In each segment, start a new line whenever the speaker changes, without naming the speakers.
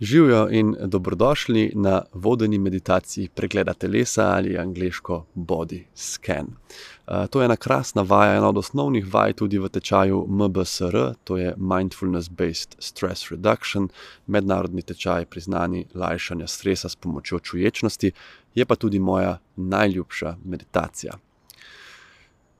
Živijo in dobrodošli na vodeni meditaciji pregleda telesa ali angliško body scan. to je ena krasna vaja, ena od osnovnih vaj tudi v tečaju MBSR, to je Mindfulness Based Stress Reduction, mednarodni tečaj priznani lajšanja stresa s pomočjo čuječnosti, je pa tudi moja najljubša meditacija.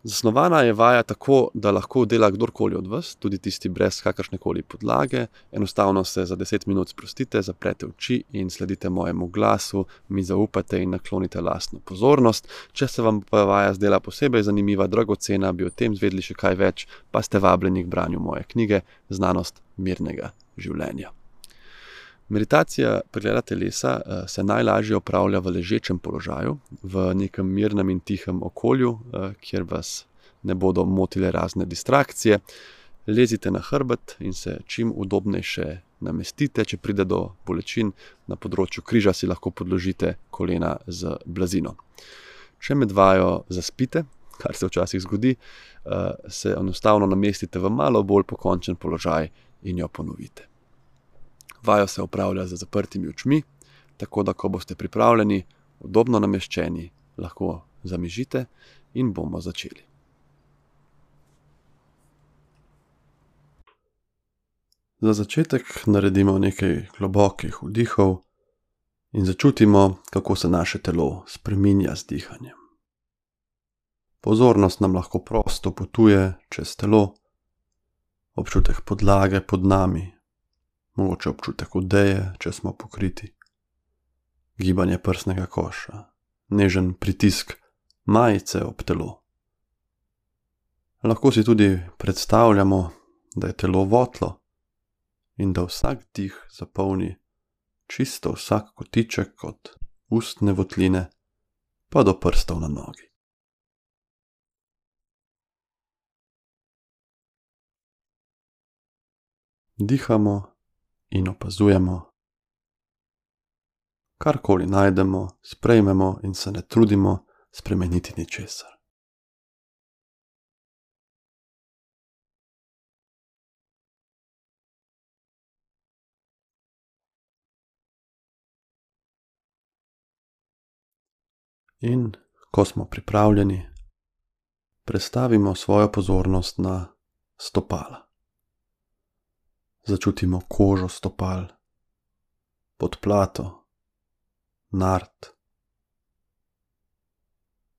Zasnovana je vaja tako, da lahko dela kdorkoli od vas, tudi tisti brez kakršnekoli podlage. Enostavno se za deset minut sprostite, zaprete oči in sledite mojemu glasu, mi zaupate in naklonite lastno pozornost. Če se vam pa vaja zdela posebej zanimiva, dragocena, bi o tem izvedeli še kaj več, pa ste vabljeni k branju moje knjige Znanost mirnega življenja. Meditacija pregleda telesa, se najlažje opravlja v ležečem položaju, v nekem mirnem in tihem okolju, kjer vas ne bodo motile razne distrakcije. Lezite na hrbet in se čim udobnejše namestite, če pride do bolečin na področju križa, si lahko podložite kolena z blazino. Če med vajo zaspite, kar se včasih zgodi, se enostavno namestite v malo bolj pokončen položaj in jo ponovite. Vajo se opravlja z zaprtimi očmi, tako da ko boste pripravljeni, udobno nameščeni, lahko zamižite in bomo začeli. Za začetek naredimo nekaj globokih vdihov in začutimo, kako se naše telo spreminja z dihanjem. Pozornost nam lahko prosto potuje čez telo, občutek podlage pod nami, mogoče občutek odeje, če smo pokriti. Gibanje prsnega koša, nežen pritisk majice ob telo. Lahko si tudi predstavljamo, da je telo votlo in da vsak dih zapolni čisto vsak kotiček od ustne votline pa do prstov na nogi. Dihamo in opazujemo. Karkoli najdemo, sprejmemo in se ne trudimo spremeniti ničesar. In ko smo pripravljeni, prestavimo svojo pozornost na stopala. Začutimo kožo stopal, podplato, nard.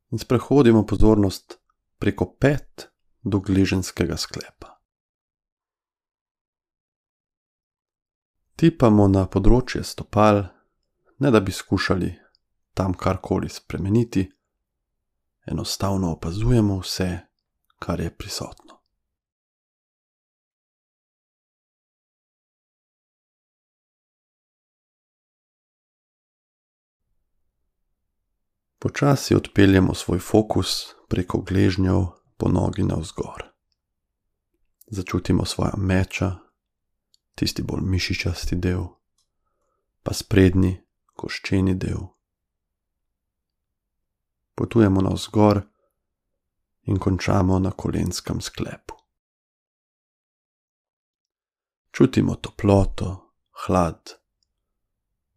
In sprehodimo pozornost preko pet do gleženjskega sklepa. Tipamo na področje stopal, ne da bi skušali tam karkoli spremeniti, enostavno opazujemo vse, kar je prisotno. Počasi odpeljemo svoj fokus preko gležnjev po nogi navzgor. Začutimo svoja meča, tisti bolj mišičasti del, pa sprednji, koščeni del. Potujemo navzgor in končamo na kolenskem sklepu. Čutimo toploto, hlad.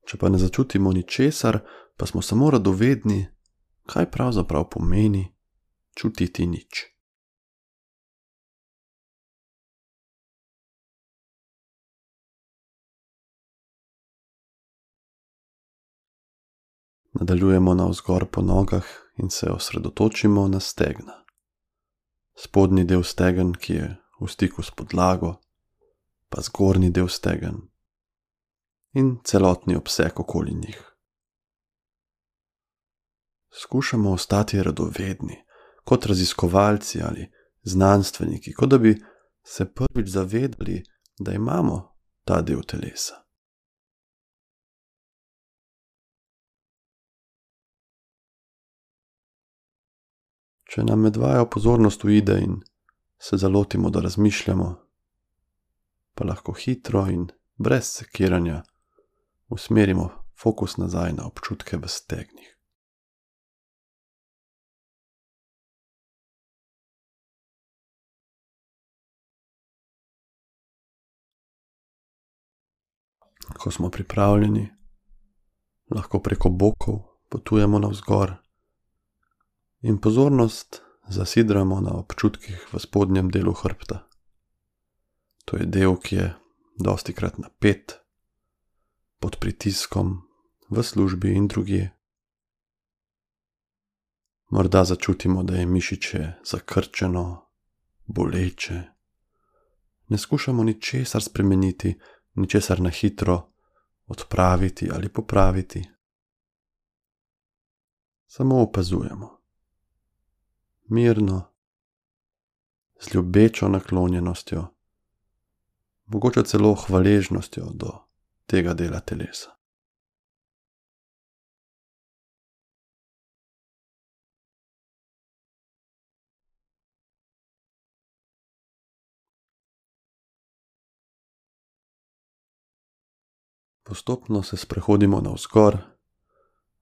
Če pa ne začutimo ničesar, pa smo samo radovedni, kaj pravzaprav pomeni čutiti nič. Nadaljujemo navzgor po nogah in se osredotočimo na stegna. Spodnji del stegen, ki je v stiku s podlago, pa zgornji del stegen in celotni obseg okoli njih. Skušamo ostati radovedni, kot raziskovalci ali znanstveniki, kot da bi se prvič zavedali, da imamo ta del telesa. Če nam med vajo pozornost uide in se zalotimo, da razmišljamo, pa lahko hitro in brez sekiranja usmerimo fokus nazaj na občutke v stegnih. Ko smo pripravljeni, lahko preko bokov potujemo navzgor in pozornost zasidramo na občutkih v spodnjem delu hrbta. To je del, ki je dosti krat napet, pod pritiskom, v službi in druge. Morda začutimo, da je mišiče zakrčeno, boleče. Ne skušamo ničesar spremeniti, ničesar na hitro odpraviti ali popraviti. Samo opazujemo. Mirno, z ljubečo naklonjenostjo, mogoče celo hvaležnostjo do tega dela telesa. Postopno se sprehodimo navzgor,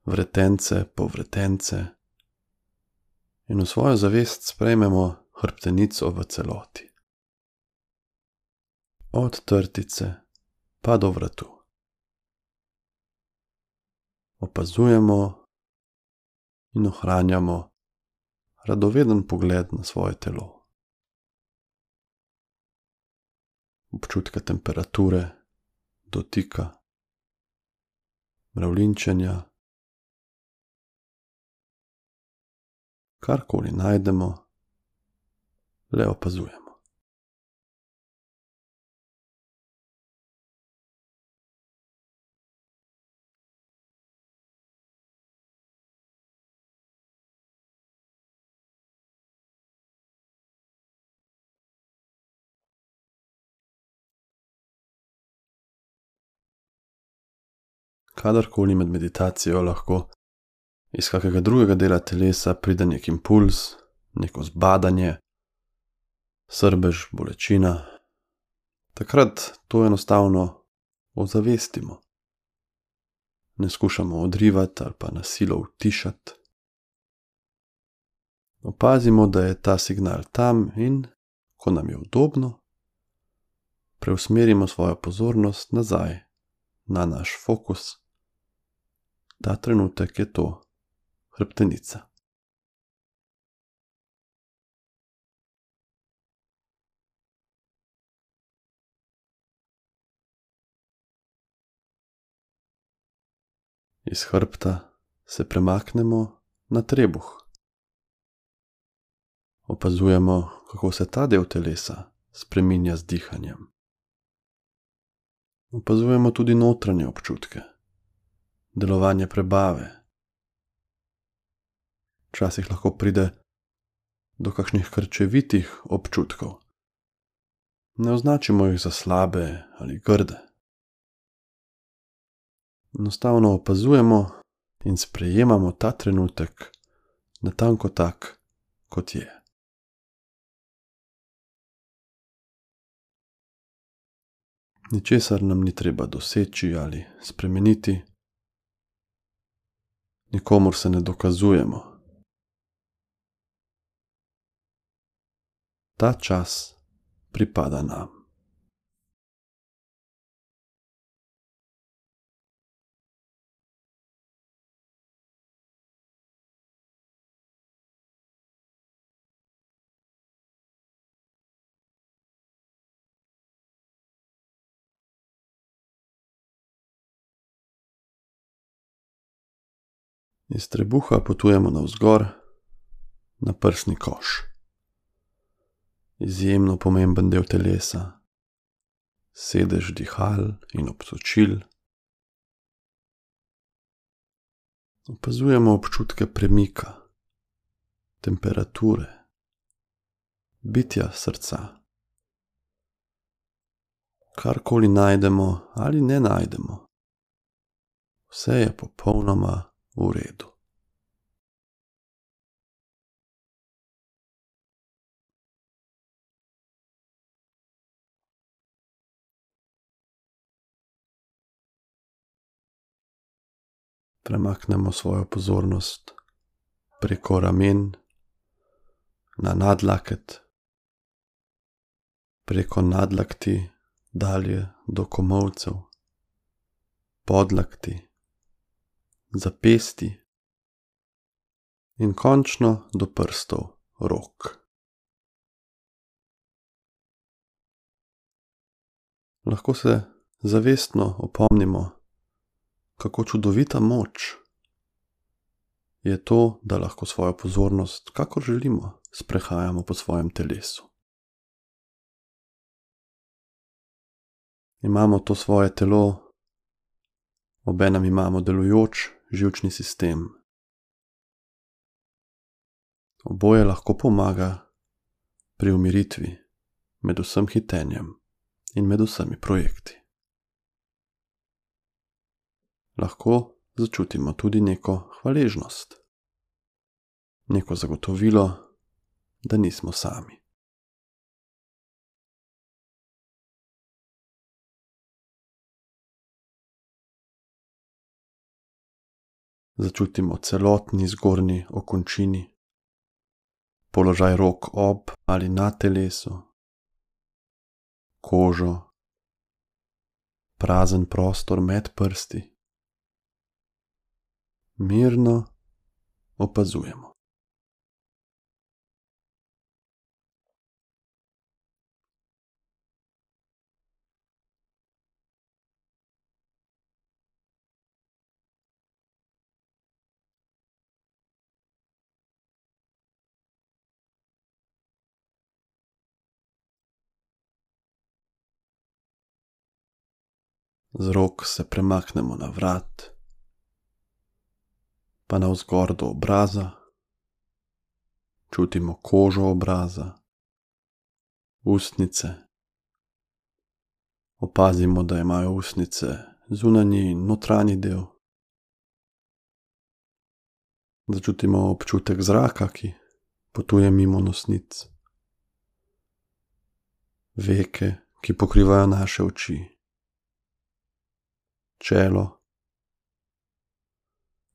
vretence po vretence, in v svojo zavest sprejmemo hrbtenico v celoti. Od trtice pa do vratu. Opazujemo in ohranjamo radoveden pogled na svoje telo. Občutka temperature, dotika mravljinčenja, karkoli najdemo, le opazujemo. Kadarkoli med meditacijo lahko iz kakega drugega dela telesa pride nek impuls, neko zbadanje, srbež, bolečina, takrat to enostavno ozavestimo. Ne skušamo odrivati ali pa nasilo utišati. Opazimo, da je ta signal tam in, ko nam je udobno, preusmerimo svojo pozornost nazaj na naš fokus ta trenutek je to hrbtenica. Iz hrbta se premaknemo na trebuh. Opazujemo, kako se ta del telesa spreminja z dihanjem. Opazujemo tudi notranje občutke delovanje prebave. Včasih lahko pride do kakšnih krčevitih občutkov. Ne označimo jih za slabe ali grde. Enostavno opazujemo in sprejemamo ta trenutek na tanko tak, kot je. Ničesar nam ni treba doseči ali spremeniti nikomor se ne dokazujemo. Ta čas pripada nam. Iz trebuha potujemo navzgor na prsni koš. Izjemno pomemben del telesa, sedež dihal in obtočil. Opazujemo občutke premika, temperature, bitja srca. Karkoli najdemo ali ne najdemo, vse je popolnoma v redu. Premaknemo svojo pozornost preko ramen na nadlaket, preko nadlakti dalje do komovcev, podlakti, zapesti in končno do prstov rok. Lahko se zavestno opomnimo, kako čudovita moč je to, da lahko svojo pozornost, kako želimo, sprehajamo po svojem telesu. Imamo to svoje telo, obenem imamo delujoč žilčni sistem. Oboje lahko pomaga pri umiritvi med vsem hitenjem in med vsemi projekti. Lahko začutimo tudi neko hvaležnost, neko zagotovilo, da nismo sami. Začutimo celotni zgornji okončini, položaj rok ob ali na telesu, kožo, prazen prostor med prsti. Mirno opazujemo. Z rok se premaknemo na vrat, pa na vzgor do obraza, čutimo kožo obraza, ustnice. Opazimo, da imajo ustnice zunanji in notranji del. Začutimo občutek zraka, ki potuje mimo nosnic, veke, ki pokrivajo naše oči čelo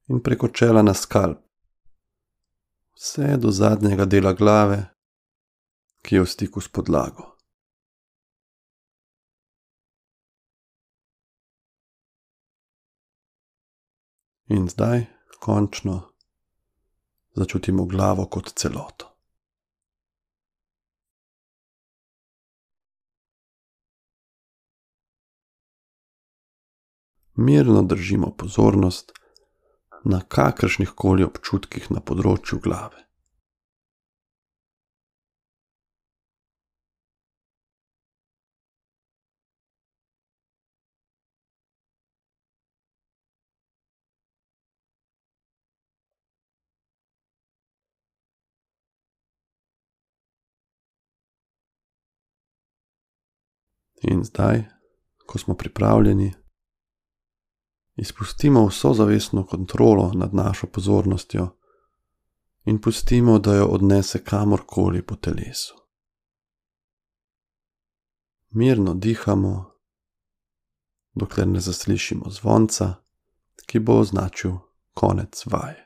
in preko čela na skalp, vse do zadnjega dela glave, ki je v stiku s podlago. In zdaj, končno, začutimo glavo kot celoto. Mirno držimo pozornost na kakršnih koli občutkih na področju glave. In zdaj, ko smo pripravljeni, Izpustimo vso zavestno kontrolo nad našo pozornostjo in pustimo, da jo odnese kamorkoli po telesu. Mirno dihamo, dokler ne zaslišimo zvonca, ki bo označil konec vaje.